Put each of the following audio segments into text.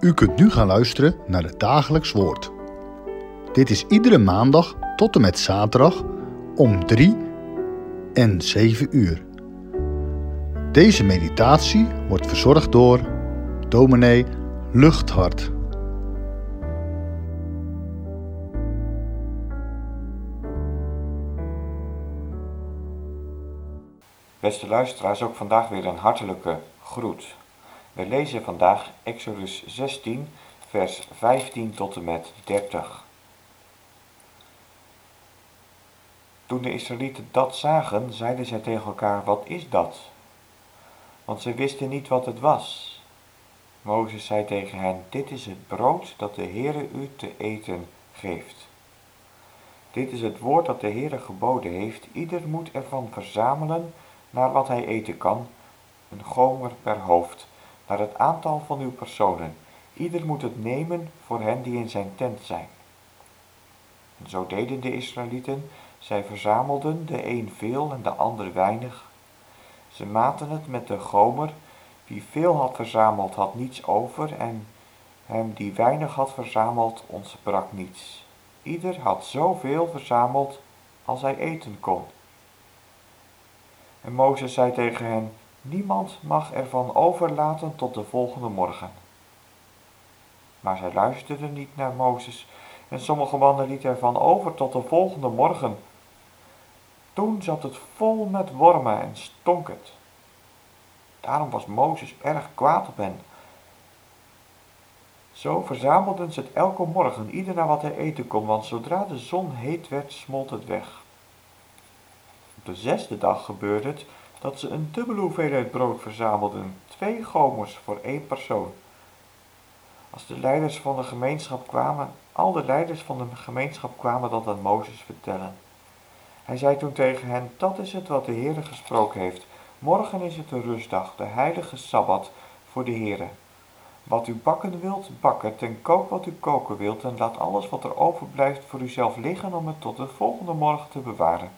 U kunt nu gaan luisteren naar het dagelijks woord. Dit is iedere maandag tot en met zaterdag om 3 en 7 uur. Deze meditatie wordt verzorgd door dominee Luchthart. Beste luisteraars, ook vandaag weer een hartelijke groet. We lezen vandaag Exodus 16, vers 15 tot en met 30. Toen de Israëlieten dat zagen, zeiden zij tegen elkaar: Wat is dat? Want ze wisten niet wat het was. Mozes zei tegen hen: Dit is het brood dat de Heere u te eten geeft. Dit is het woord dat de Heere geboden heeft. Ieder moet ervan verzamelen naar wat hij eten kan, een gomer per hoofd, naar het aantal van uw personen. Ieder moet het nemen voor hen die in zijn tent zijn. Zo deden de Israëlieten, zij verzamelden de een veel en de ander weinig. Ze maten het met de gomer, wie veel had verzameld had niets over en hem die weinig had verzameld ontbrak niets. Ieder had zoveel verzameld als hij eten kon. En Mozes zei tegen hen, niemand mag ervan overlaten tot de volgende morgen. Maar zij luisterden niet naar Mozes en sommige mannen lieten ervan over tot de volgende morgen. Toen zat het vol met wormen en stonk het. Daarom was Mozes erg kwaad op hen. Zo verzamelden ze het elke morgen, ieder naar wat hij eten kon, want zodra de zon heet werd, smolt het weg. Op de zesde dag gebeurde het dat ze een dubbele hoeveelheid brood verzamelden, twee gomers voor één persoon. Als de leiders van de gemeenschap kwamen, al de leiders van de gemeenschap kwamen dat aan Mozes vertellen. Hij zei toen tegen hen, dat is het wat de Heere gesproken heeft. Morgen is het een rustdag, de heilige Sabbat voor de Heere. Wat u bakken wilt, bak het en kook wat u koken wilt en laat alles wat er overblijft voor uzelf liggen om het tot de volgende morgen te bewaren.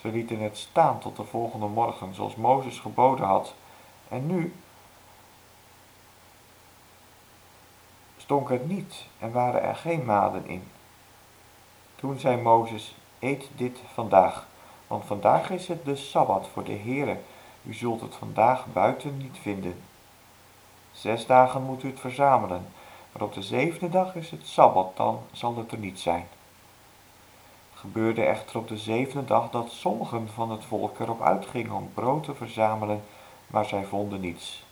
Ze lieten het staan tot de volgende morgen, zoals Mozes geboden had. En nu stonk het niet en waren er geen maden in. Toen zei Mozes, eet dit vandaag, want vandaag is het de Sabbat voor de Heere. U zult het vandaag buiten niet vinden. Zes dagen moet u het verzamelen, maar op de zevende dag is het Sabbat, dan zal het er niet zijn gebeurde echter op de zevende dag dat sommigen van het volk erop uitgingen om brood te verzamelen, maar zij vonden niets.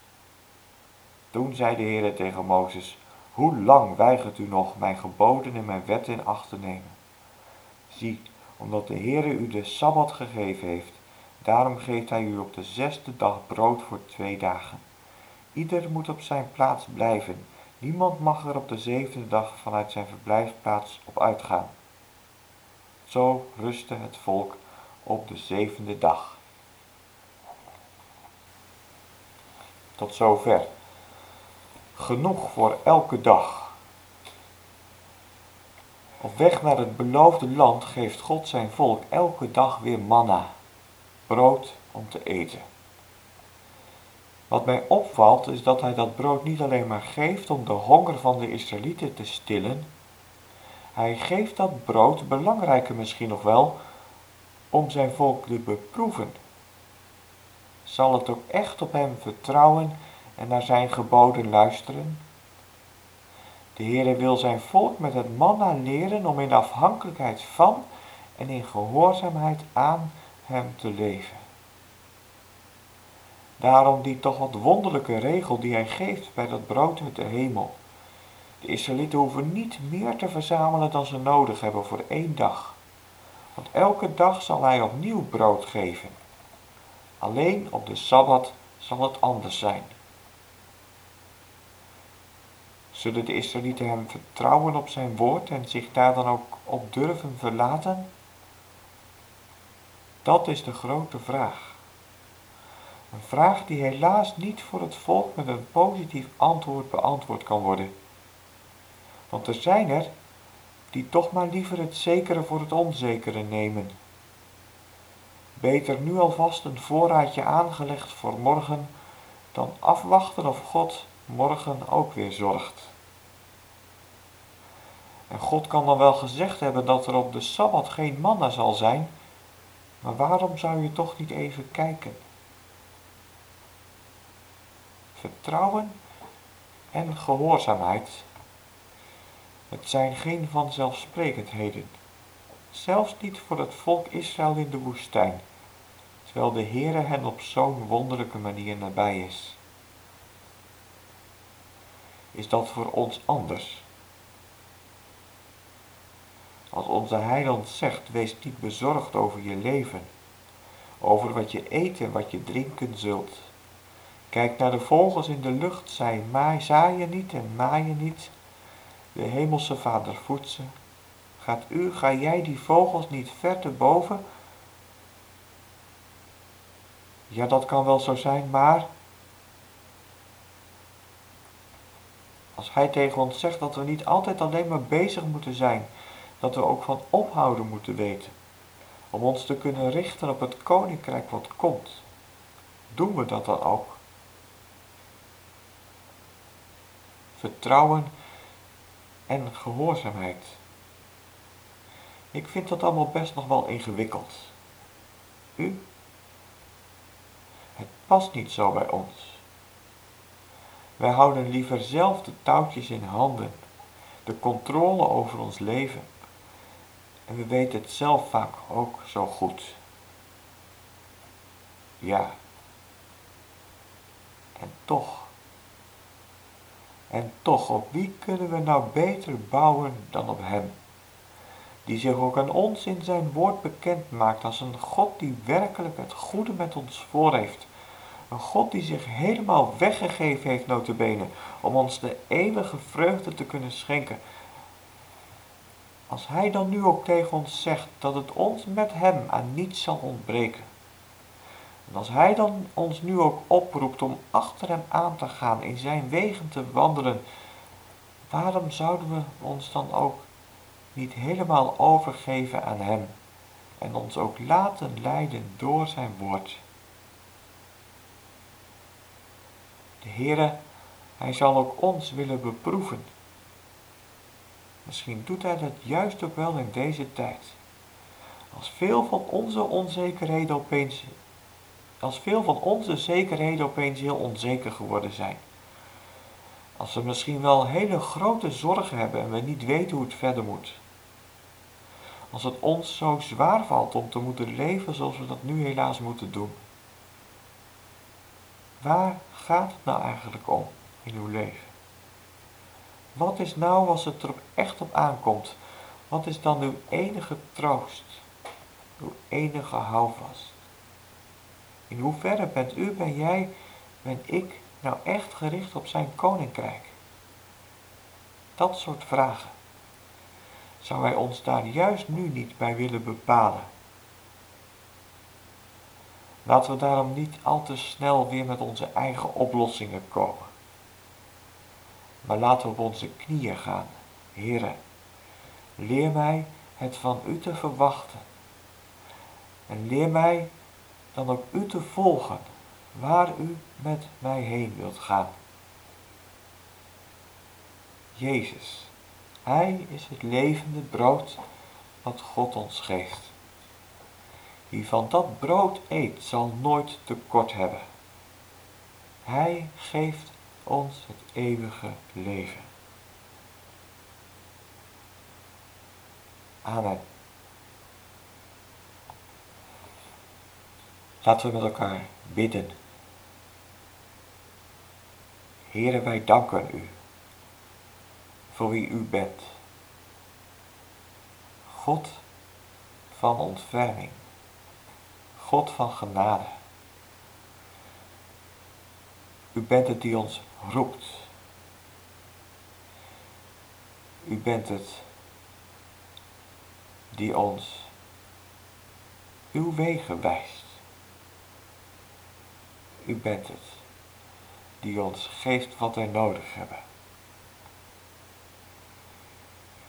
Toen zei de Heer tegen Mozes, hoe lang weigert u nog mijn geboden en mijn wetten in acht te nemen? Zie, omdat de Heere u de Sabbat gegeven heeft, daarom geeft hij u op de zesde dag brood voor twee dagen. Ieder moet op zijn plaats blijven, niemand mag er op de zevende dag vanuit zijn verblijfplaats op uitgaan. Zo rustte het volk op de zevende dag. Tot zover. Genoeg voor elke dag. Op weg naar het beloofde land geeft God zijn volk elke dag weer manna, brood om te eten. Wat mij opvalt is dat hij dat brood niet alleen maar geeft om de honger van de Israëlieten te stillen, hij geeft dat brood, belangrijker misschien nog wel, om zijn volk te beproeven. Zal het ook echt op hem vertrouwen en naar zijn geboden luisteren? De Heere wil zijn volk met het manna leren om in afhankelijkheid van en in gehoorzaamheid aan hem te leven. Daarom die toch wat wonderlijke regel die hij geeft bij dat brood uit de hemel. De Israëlieten hoeven niet meer te verzamelen dan ze nodig hebben voor één dag. Want elke dag zal hij opnieuw brood geven. Alleen op de Sabbat zal het anders zijn. Zullen de Israëlieten hem vertrouwen op zijn woord en zich daar dan ook op durven verlaten? Dat is de grote vraag. Een vraag die helaas niet voor het volk met een positief antwoord beantwoord kan worden. Want er zijn er die toch maar liever het zekere voor het onzekere nemen. Beter nu alvast een voorraadje aangelegd voor morgen dan afwachten of God morgen ook weer zorgt. En God kan dan wel gezegd hebben dat er op de Sabbat geen manna zal zijn, maar waarom zou je toch niet even kijken? Vertrouwen en gehoorzaamheid. Het zijn geen vanzelfsprekendheden, zelfs niet voor het volk Israël in de woestijn, terwijl de Heere hen op zo'n wonderlijke manier nabij is. Is dat voor ons anders? Als onze heiland zegt, wees niet bezorgd over je leven, over wat je eten, wat je drinken zult. Kijk naar de vogels in de lucht, zij zaaien niet en maaien niet. De hemelse vader voedt ze. Gaat u, ga jij die vogels niet ver te boven? Ja, dat kan wel zo zijn, maar als hij tegen ons zegt dat we niet altijd alleen maar bezig moeten zijn dat we ook van ophouden moeten weten, om ons te kunnen richten op het koninkrijk wat komt. Doen we dat dan ook? Vertrouwen en gehoorzaamheid. Ik vind dat allemaal best nog wel ingewikkeld. U? Het past niet zo bij ons. Wij houden liever zelf de touwtjes in handen, de controle over ons leven. En we weten het zelf vaak ook zo goed. Ja. En toch. En toch, op wie kunnen we nou beter bouwen dan op Hem? Die zich ook aan ons in zijn woord bekend maakt als een God die werkelijk het goede met ons voor heeft. Een God die zich helemaal weggegeven heeft, notabene, om ons de eeuwige vreugde te kunnen schenken. Als hij dan nu ook tegen ons zegt dat het ons met hem aan niets zal ontbreken. En als hij dan ons nu ook oproept om achter hem aan te gaan, in zijn wegen te wandelen, waarom zouden we ons dan ook niet helemaal overgeven aan hem en ons ook laten leiden door zijn woord? De Heere, hij zal ook ons willen beproeven Misschien doet hij dat juist ook wel in deze tijd. Als veel van onze onzekerheden opeens, als veel van onze zekerheden opeens heel onzeker geworden zijn. Als we misschien wel hele grote zorgen hebben en we niet weten hoe het verder moet. Als het ons zo zwaar valt om te moeten leven zoals we dat nu helaas moeten doen. Waar gaat het nou eigenlijk om in uw leven? Wat is nou als het er echt op aankomt? Wat is dan uw enige troost? Uw enige houvast? In hoeverre bent u, ben jij, ben ik nou echt gericht op zijn koninkrijk? Dat soort vragen. Zou hij ons daar juist nu niet bij willen bepalen? Laten we daarom niet al te snel weer met onze eigen oplossingen komen. Maar laten we op onze knieën gaan. Heere, leer mij het van u te verwachten. En leer mij dan ook u te volgen, waar u met mij heen wilt gaan. Jezus, Hij is het levende brood wat God ons geeft. Wie van dat brood eet, zal nooit tekort hebben. Hij geeft ons het eeuwige leven. Amen. Laten we met elkaar bidden. Heere, wij danken u voor wie u bent. God van ontferming, God van genade. U bent het die ons roept. U bent het die ons uw wegen wijst. U bent het die ons geeft wat wij nodig hebben.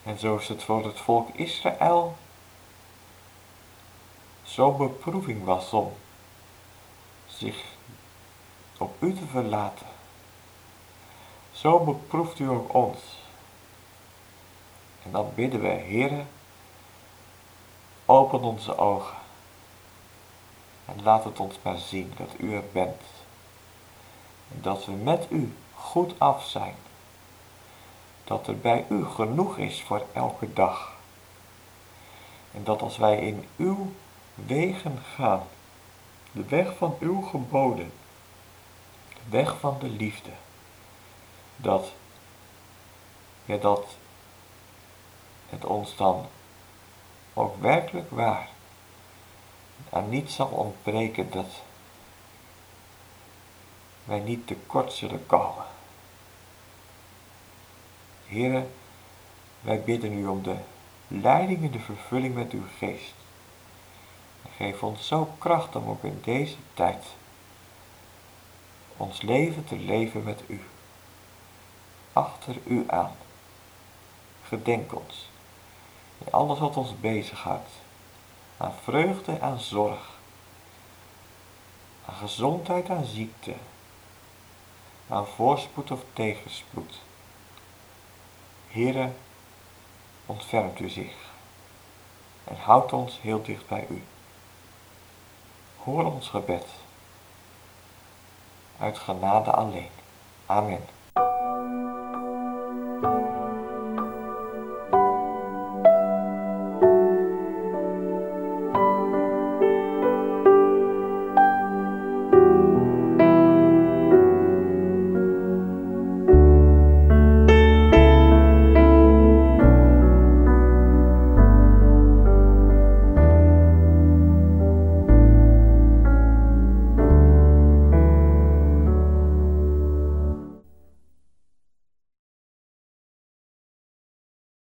En zoals het voor het volk Israël zo'n beproeving was om zich op u te verlaten, Zo beproeft u ook ons. En dan bidden we, Heere, open onze ogen. En laat het ons maar zien dat u er bent. En dat we met u goed af zijn. Dat er bij u genoeg is voor elke dag. En dat als wij in uw wegen gaan, de weg van uw geboden, de weg van de liefde, dat, ja, dat het ons dan ook werkelijk waar aan niets zal ontbreken dat wij niet tekort zullen komen. Heren, wij bidden u om de leiding in de vervulling met uw geest. geef ons zo kracht om ook in deze tijd ons leven te leven met u. Achter u aan. Gedenk ons in alles wat ons bezighoudt. Aan vreugde, aan zorg. Aan gezondheid, aan ziekte. Aan voorspoed of tegenspoed. Here, ontfermt u zich en houdt ons heel dicht bij u. Hoor ons gebed uit genade alleen. Amen.